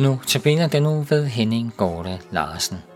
Nu tabiner den nu ved Henning Gorte Larsen.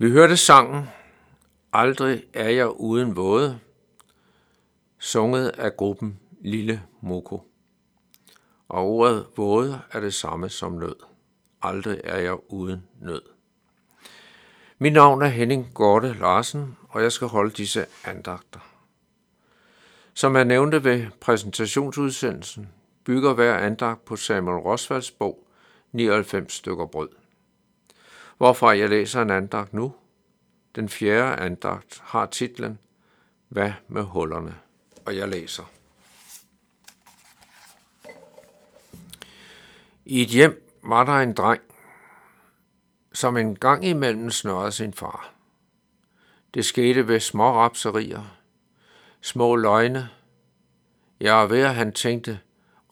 Vi hørte sangen Aldrig er jeg uden våde, sunget af gruppen Lille Moko. Og ordet våde er det samme som nød. Aldrig er jeg uden nød. Mit navn er Henning Gorte Larsen, og jeg skal holde disse andagter. Som jeg nævnte ved præsentationsudsendelsen, bygger hver andagt på Samuel Rosvalds bog 99 stykker brød hvorfor jeg læser en andagt nu. Den fjerde andagt har titlen Hvad med hullerne? Og jeg læser. I et hjem var der en dreng, som en gang imellem snørrede sin far. Det skete ved små rapserier, små løgne, ja, ved at han tænkte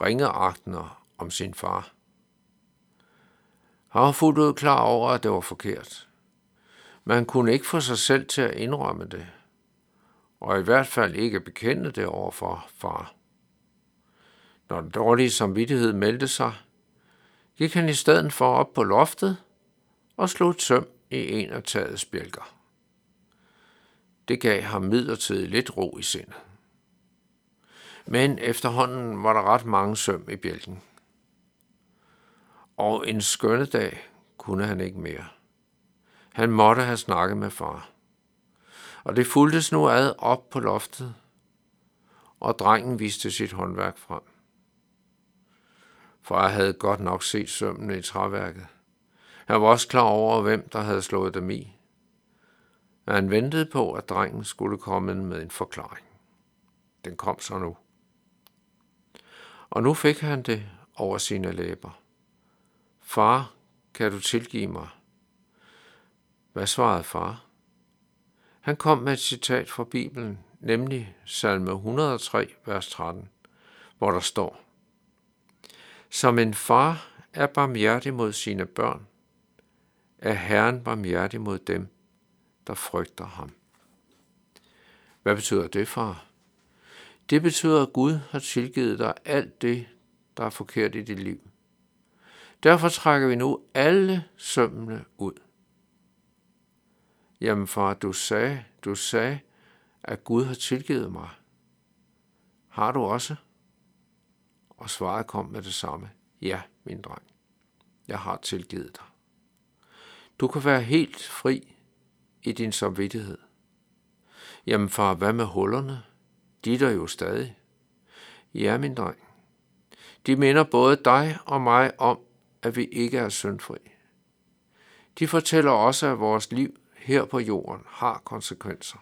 ringeagtende om sin far. Han var fuldt ud klar over, at det var forkert. Man kunne ikke få sig selv til at indrømme det, og i hvert fald ikke bekende det over for far. Når den dårlige samvittighed meldte sig, gik han i stedet for op på loftet og slog et søm i en af tagets bjælker. Det gav ham midlertidigt lidt ro i sindet. Men efterhånden var der ret mange søm i bjælken og en skønne dag kunne han ikke mere. Han måtte have snakket med far. Og det fuldtes nu ad op på loftet, og drengen viste sit håndværk frem. Far havde godt nok set sømmene i træværket. Han var også klar over, hvem der havde slået dem i. Men han ventede på, at drengen skulle komme med en forklaring. Den kom så nu. Og nu fik han det over sine læber. Far, kan du tilgive mig? Hvad svarede far? Han kom med et citat fra Bibelen, nemlig salme 103, vers 13, hvor der står, Som en far er barmhjertig mod sine børn, er Herren barmhjertig mod dem, der frygter ham. Hvad betyder det, far? Det betyder, at Gud har tilgivet dig alt det, der er forkert i dit liv. Derfor trækker vi nu alle sømmene ud. Jamen far, du sagde, du sagde, at Gud har tilgivet mig. Har du også? Og svaret kom med det samme. Ja, min dreng. Jeg har tilgivet dig. Du kan være helt fri i din samvittighed. Jamen far, hvad med hullerne? De er der jo stadig. Ja, min dreng. De minder både dig og mig om, at vi ikke er syndfri. De fortæller også, at vores liv her på jorden har konsekvenser.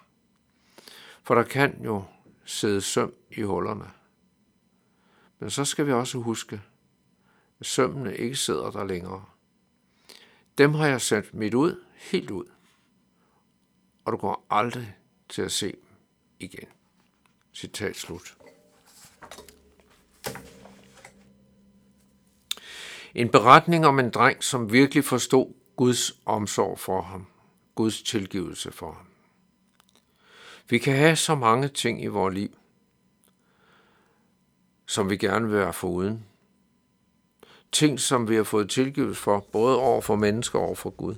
For der kan jo sidde søm i hullerne. Men så skal vi også huske, at sømmene ikke sidder der længere. Dem har jeg sendt mit ud, helt ud. Og du går aldrig til at se dem igen. Citat slut. En beretning om en dreng, som virkelig forstod Guds omsorg for ham, Guds tilgivelse for ham. Vi kan have så mange ting i vores liv, som vi gerne vil være foruden. Ting, som vi har fået tilgivelse for, både over for mennesker og over for Gud.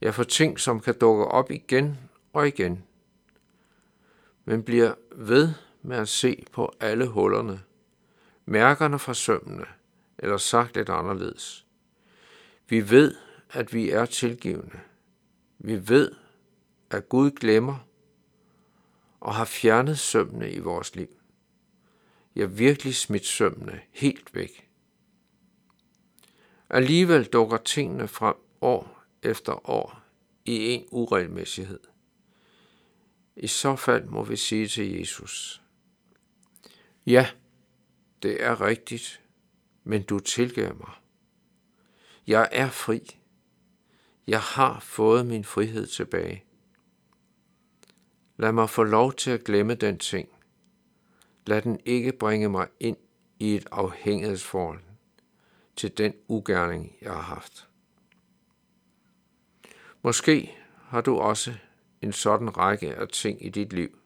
Ja, for ting, som kan dukke op igen og igen, men bliver ved med at se på alle hullerne, mærkerne fra sømmene, eller sagt lidt anderledes. Vi ved, at vi er tilgivende. Vi ved, at Gud glemmer og har fjernet sømmene i vores liv. Jeg virkelig smidt sømmene helt væk. Alligevel dukker tingene frem år efter år i en uregelmæssighed. I så fald må vi sige til Jesus, ja, det er rigtigt, men du tilgav mig. Jeg er fri. Jeg har fået min frihed tilbage. Lad mig få lov til at glemme den ting. Lad den ikke bringe mig ind i et afhængighedsforhold til den ugerning, jeg har haft. Måske har du også en sådan række af ting i dit liv,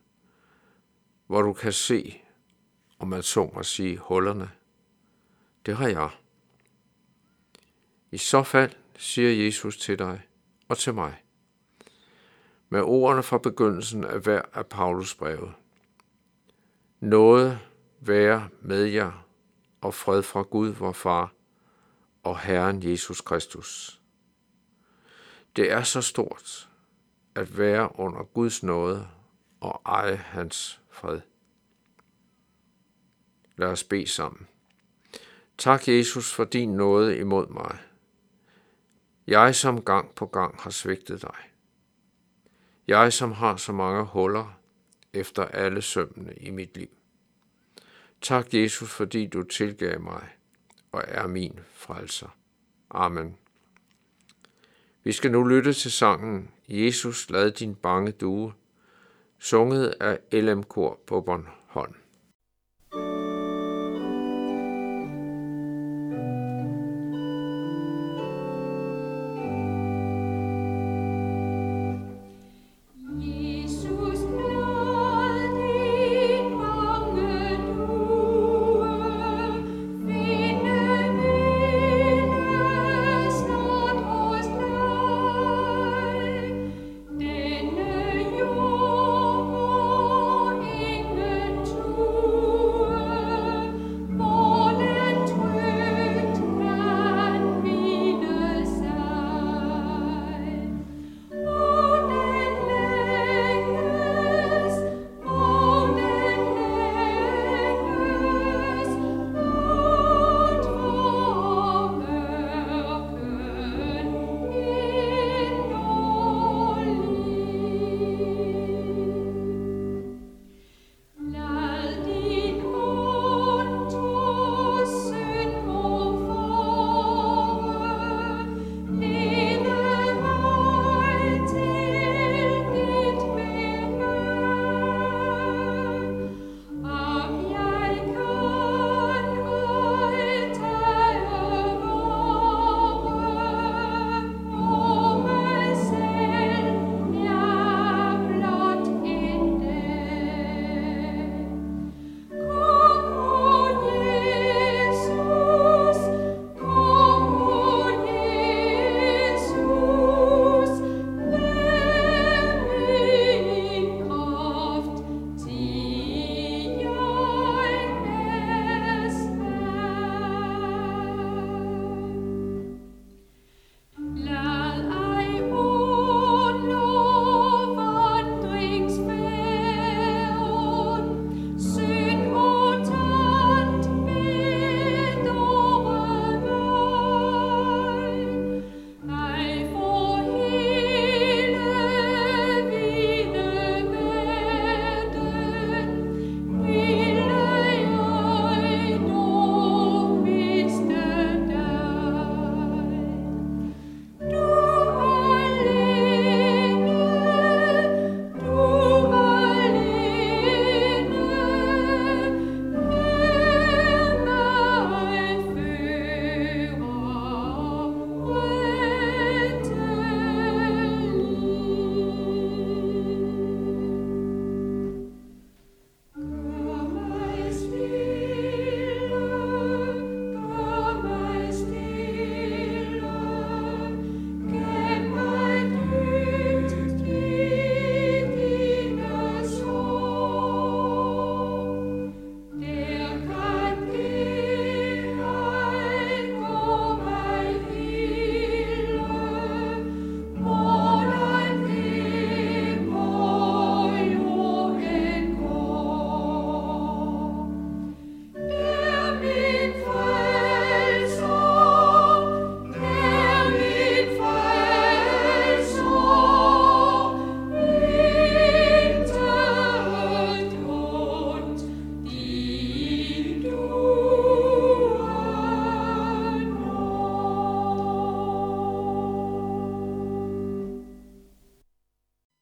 hvor du kan se, om man så må sige, hullerne. Det har jeg. I så fald siger Jesus til dig og til mig. Med ordene fra begyndelsen af hver af Paulus breve. Noget være med jer og fred fra Gud, vor Far og Herren Jesus Kristus. Det er så stort at være under Guds nåde og eje hans fred. Lad os bede sammen. Tak, Jesus, for din nåde imod mig. Jeg, som gang på gang har svigtet dig. Jeg, som har så mange huller efter alle sømmene i mit liv. Tak, Jesus, fordi du tilgav mig og er min frelser. Amen. Vi skal nu lytte til sangen Jesus lad din bange due, sunget af LM Kor på Bornholm.